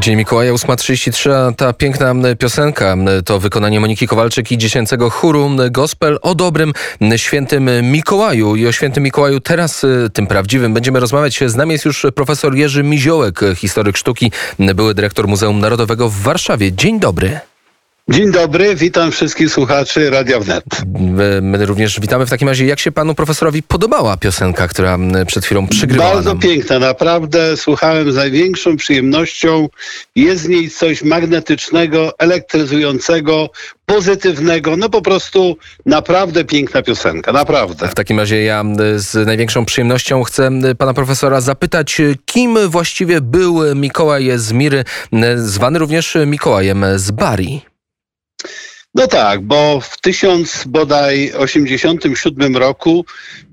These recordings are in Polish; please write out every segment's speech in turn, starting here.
Dzień Mikołaja 8.33, a ta piękna piosenka to wykonanie Moniki Kowalczyk i dziecięcego chóru gospel o dobrym świętym Mikołaju. I o świętym Mikołaju teraz, y, tym prawdziwym, będziemy rozmawiać. Z nami jest już profesor Jerzy Miziołek, historyk sztuki, były dyrektor Muzeum Narodowego w Warszawie. Dzień dobry. Dzień dobry, witam wszystkich słuchaczy Radia Wnet. My również witamy w takim razie. Jak się panu profesorowi podobała piosenka, która przed chwilą przygrywała Bardzo nam? piękna, naprawdę słuchałem z największą przyjemnością. Jest w niej coś magnetycznego, elektryzującego, pozytywnego. No po prostu naprawdę piękna piosenka, naprawdę. W takim razie ja z największą przyjemnością chcę pana profesora zapytać, kim właściwie był Mikołaj z Miry, zwany również Mikołajem z Bari? No tak, bo w 1087 roku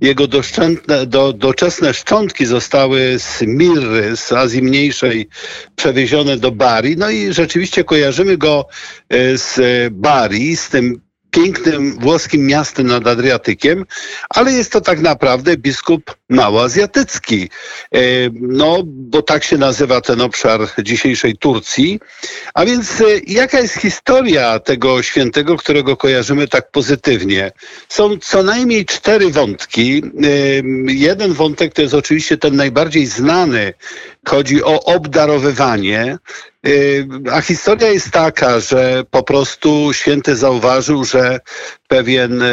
jego doszczętne, do, doczesne szczątki zostały z Mirry, z Azji Mniejszej, przewiezione do Bari. No i rzeczywiście kojarzymy go e, z Bari, z tym pięknym włoskim miastem nad Adriatykiem, ale jest to tak naprawdę biskup małoazjatycki. E, no, bo tak się nazywa ten obszar dzisiejszej Turcji. A więc e, jaka jest historia tego świętego, którego kojarzymy tak pozytywnie? Są co najmniej cztery wątki. E, jeden wątek to jest oczywiście ten najbardziej znany. Chodzi o obdarowywanie. A historia jest taka, że po prostu święty zauważył, że pewien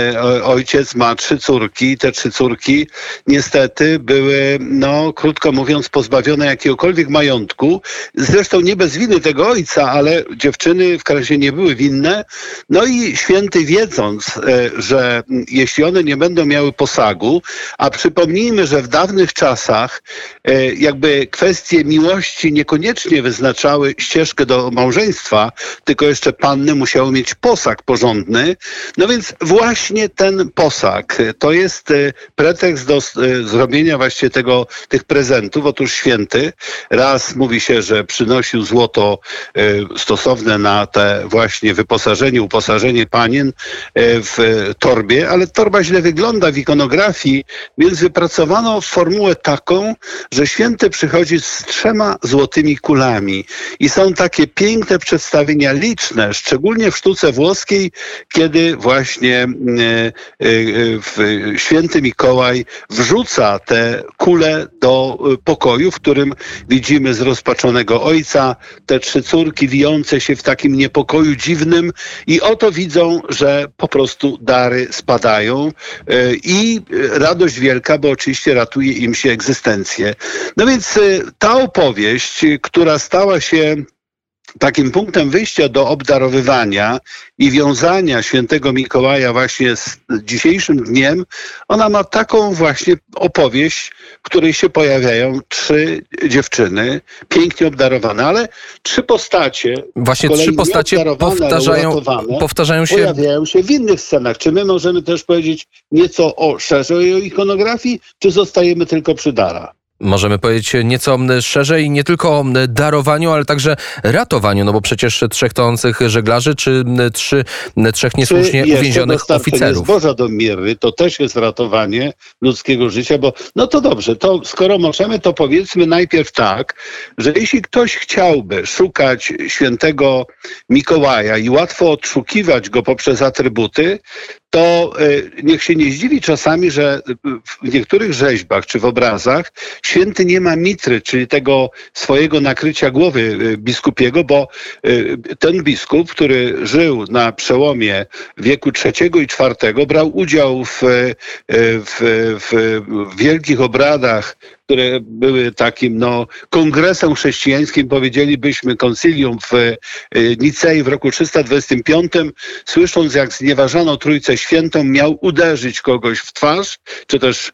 ojciec ma trzy córki i te trzy córki niestety były, no krótko mówiąc, pozbawione jakiegokolwiek majątku. Zresztą nie bez winy tego ojca, ale dziewczyny w razie nie były winne. No i święty wiedząc, że jeśli one nie będą miały posagu, a przypomnijmy, że w dawnych czasach jakby kwestie miłości niekoniecznie wyznaczały ścieżkę do małżeństwa, tylko jeszcze panny musiały mieć posag porządny. No więc właśnie ten posag to jest pretekst do zrobienia właśnie tego, tych prezentów. Otóż święty raz mówi się, że przynosił złoto stosowne na te właśnie wyposażenie, uposażenie panien w torbie, ale torba źle wygląda w ikonografii, więc wypracowano formułę taką, że święty przychodzi z trzema złotymi kulami. I są takie piękne przedstawienia liczne, szczególnie w sztuce włoskiej, kiedy właśnie święty Mikołaj wrzuca te kule do pokoju, w którym widzimy zrozpaczonego ojca, te trzy córki wijące się w takim niepokoju dziwnym i oto widzą, że po prostu dary spadają i radość wielka, bo oczywiście ratuje im się egzystencję. No więc ta opowieść, która stała się takim punktem wyjścia do obdarowywania i wiązania świętego Mikołaja właśnie z dzisiejszym dniem, ona ma taką właśnie opowieść, w której się pojawiają trzy dziewczyny, pięknie obdarowane, ale trzy postacie. Właśnie trzy postacie powtarzają, powtarzają się. Pojawiają się w innych scenach. Czy my możemy też powiedzieć nieco o szerzej o ikonografii, czy zostajemy tylko przy darach? Możemy powiedzieć nieco szerzej, nie tylko o darowaniu, ale także ratowaniu, no bo przecież trzech tonących żeglarzy, czy trzy, trzech niesłusznie czy uwięzionych oficerów. zboża do Miry, to też jest ratowanie ludzkiego życia, bo no to dobrze, to skoro możemy, to powiedzmy najpierw tak, że jeśli ktoś chciałby szukać świętego Mikołaja i łatwo odszukiwać go poprzez atrybuty, to niech się nie zdziwi czasami, że w niektórych rzeźbach czy w obrazach święty nie ma mitry, czyli tego swojego nakrycia głowy biskupiego, bo ten biskup, który żył na przełomie wieku III i IV, brał udział w, w, w, wielkich obradach które były takim no, kongresem chrześcijańskim, powiedzielibyśmy, konsylium w Nicei w roku 325, słysząc jak znieważano Trójcę Świętą, miał uderzyć kogoś w twarz, czy też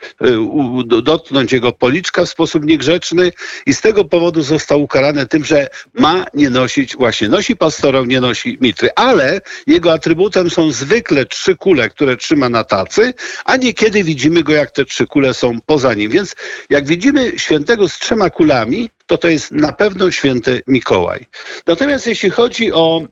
dotknąć jego policzka w sposób niegrzeczny i z tego powodu został ukarany tym, że ma nie nosić, właśnie nosi pastorał, nie nosi mitry, ale jego atrybutem są zwykle trzy kule, które trzyma na tacy, a niekiedy widzimy go, jak te trzy kule są poza nim. Więc jak widzimy świętego z trzema kulami, to to jest na pewno święty Mikołaj. Natomiast jeśli chodzi o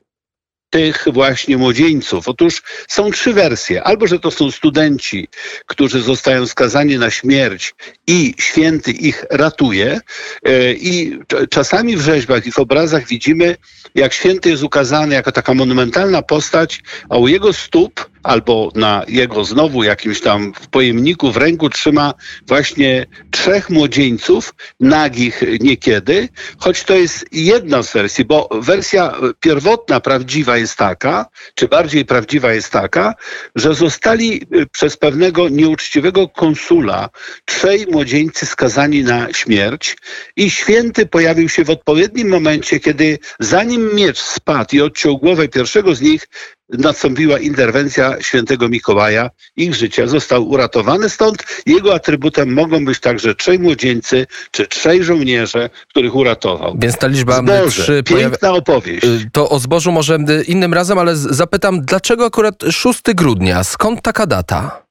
tych właśnie młodzieńców. Otóż są trzy wersje. Albo, że to są studenci, którzy zostają skazani na śmierć i święty ich ratuje. E, I czasami w rzeźbach i w obrazach widzimy, jak święty jest ukazany jako taka monumentalna postać, a u jego stóp albo na jego znowu jakimś tam w pojemniku w ręku trzyma właśnie trzech młodzieńców, nagich niekiedy, choć to jest jedna z wersji, bo wersja pierwotna, prawdziwa jest taka, czy bardziej prawdziwa jest taka, że zostali y, przez pewnego nieuczciwego konsula trzej młodzieńcy skazani na śmierć i święty pojawił się w odpowiednim momencie, kiedy zanim miecz spadł i odciął głowę pierwszego z nich, nastąpiła interwencja świętego Mikołaja. Ich życie został uratowany, stąd jego atrybutem mogą być także trzej młodzieńcy czy trzej żołnierze, których uratował. Więc ta liczba Zboże, trzy piękna pojawia... opowieść. Y, To o zbożu może innym razem, ale zapytam, dlaczego akurat 6 grudnia? Skąd taka data?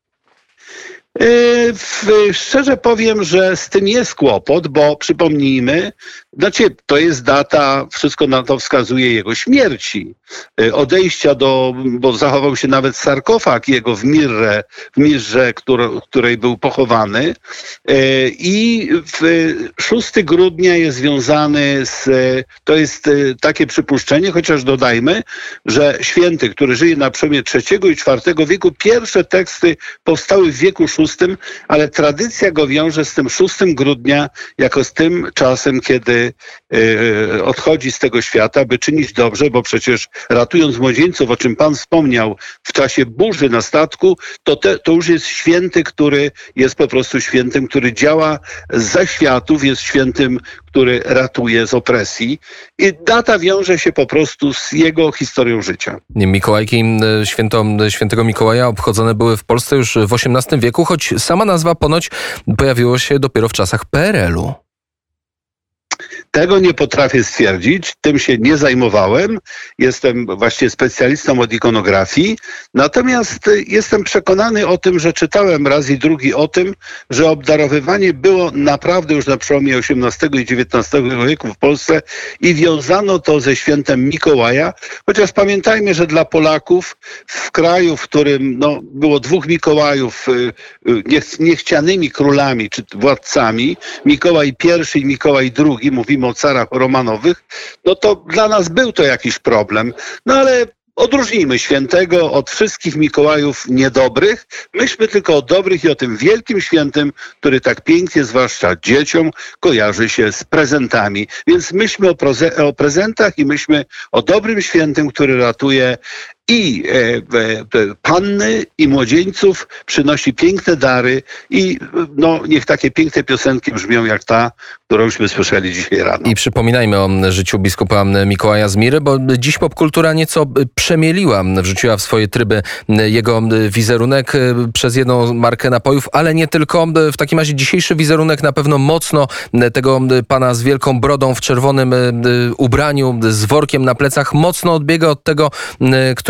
Yy, Szczerze powiem, że z tym jest kłopot, bo przypomnijmy, znaczy to jest data, wszystko na to wskazuje jego śmierci, yy, odejścia do, bo zachował się nawet sarkofag jego w Mirre, w Mirze, któr- której był pochowany. Yy, i w 6 grudnia jest związany z, to jest yy, takie przypuszczenie, chociaż dodajmy, że święty, który żyje na przełomie III i IV wieku, pierwsze teksty powstały w wieku VI, ale tradycja go wiąże z tym 6 grudnia jako z tym czasem, kiedy e, odchodzi z tego świata, by czynić dobrze, bo przecież ratując młodzieńców, o czym Pan wspomniał, w czasie burzy na statku, to, te, to już jest święty, który jest po prostu świętym, który działa za światów, jest świętym, który ratuje z opresji. I data wiąże się po prostu z jego historią życia. Mikołajki, y, święto y, świętego Mikołaja obchodzone były w Polsce już w XVIII wieku, choć sama nazwa ponoć pojawiła się dopiero w czasach PRL-u. Tego nie potrafię stwierdzić, tym się nie zajmowałem. Jestem właśnie specjalistą od ikonografii. Natomiast y, jestem przekonany o tym, że czytałem raz i drugi o tym, że obdarowywanie było naprawdę już na przełomie XVIII i XIX wieku w Polsce i wiązano to ze świętem Mikołaja. Chociaż pamiętajmy, że dla Polaków w kraju, w którym no, było dwóch Mikołajów y, y, niech, niechcianymi królami czy władcami, Mikołaj I i Mikołaj II, mówimy o carach romanowych, no to dla nas był to jakiś problem. No ale odróżnijmy świętego od wszystkich Mikołajów niedobrych. Myślmy tylko o dobrych i o tym wielkim świętym, który tak pięknie, zwłaszcza dzieciom, kojarzy się z prezentami. Więc myślmy o prezentach i myślmy o dobrym świętym, który ratuje i e, panny, i młodzieńców, przynosi piękne dary i no, niech takie piękne piosenki brzmią jak ta, którąśmy słyszeli dzisiaj rano. I przypominajmy o życiu biskupa Mikołaja z Miry, bo dziś popkultura nieco przemieliła, wrzuciła w swoje tryby jego wizerunek przez jedną markę napojów, ale nie tylko. W takim razie dzisiejszy wizerunek na pewno mocno tego pana z wielką brodą w czerwonym ubraniu, z workiem na plecach, mocno odbiega od tego,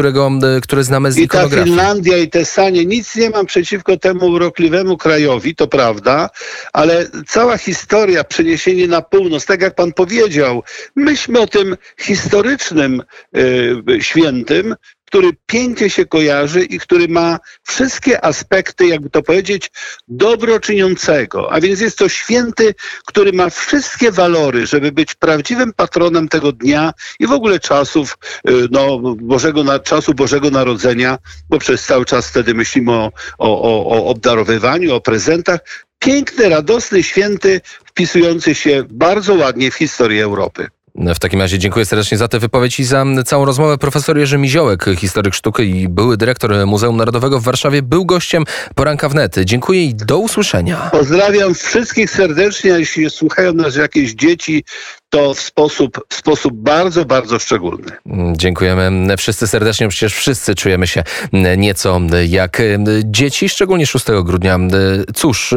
którego, które znamy z I ta. Finlandia i te Sanie, nic nie mam przeciwko temu urokliwemu krajowi, to prawda, ale cała historia, przeniesienie na północ, tak jak pan powiedział, myślmy o tym historycznym y, świętym, który pięknie się kojarzy i który ma wszystkie aspekty, jakby to powiedzieć, dobroczyniącego. A więc jest to święty, który ma wszystkie walory, żeby być prawdziwym patronem tego dnia i w ogóle czasów, y, no, Bożego, czasu Bożego Narodzenia, bo przez cały czas wtedy myślimy o, o, o, o obdarowywaniu, o prezentach. Piękny, radosny, święty, wpisujący się bardzo ładnie w historię Europy. W takim razie dziękuję serdecznie za tę wypowiedź i za całą rozmowę. Profesor Jerzy Miziołek, historyk sztuki i były dyrektor Muzeum Narodowego w Warszawie, był gościem poranka wnet. Dziękuję i do usłyszenia. Pozdrawiam wszystkich serdecznie, a jeśli słuchają nas jakieś dzieci, to w sposób, w sposób bardzo, bardzo szczególny. Dziękujemy wszyscy serdecznie. Przecież wszyscy czujemy się nieco jak dzieci, szczególnie 6 grudnia. Cóż,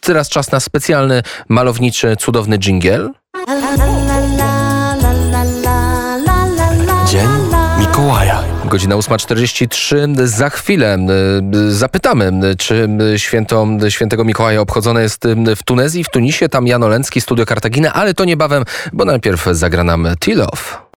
teraz czas na specjalny, malowniczy, cudowny dżingiel. Godzina 8.43. Za chwilę y, zapytamy, czy święto świętego Mikołaja obchodzone jest w Tunezji, w Tunisie. Tam Jan Olencki, Studio Kartagina, ale to niebawem, bo najpierw zagra nam Tilow.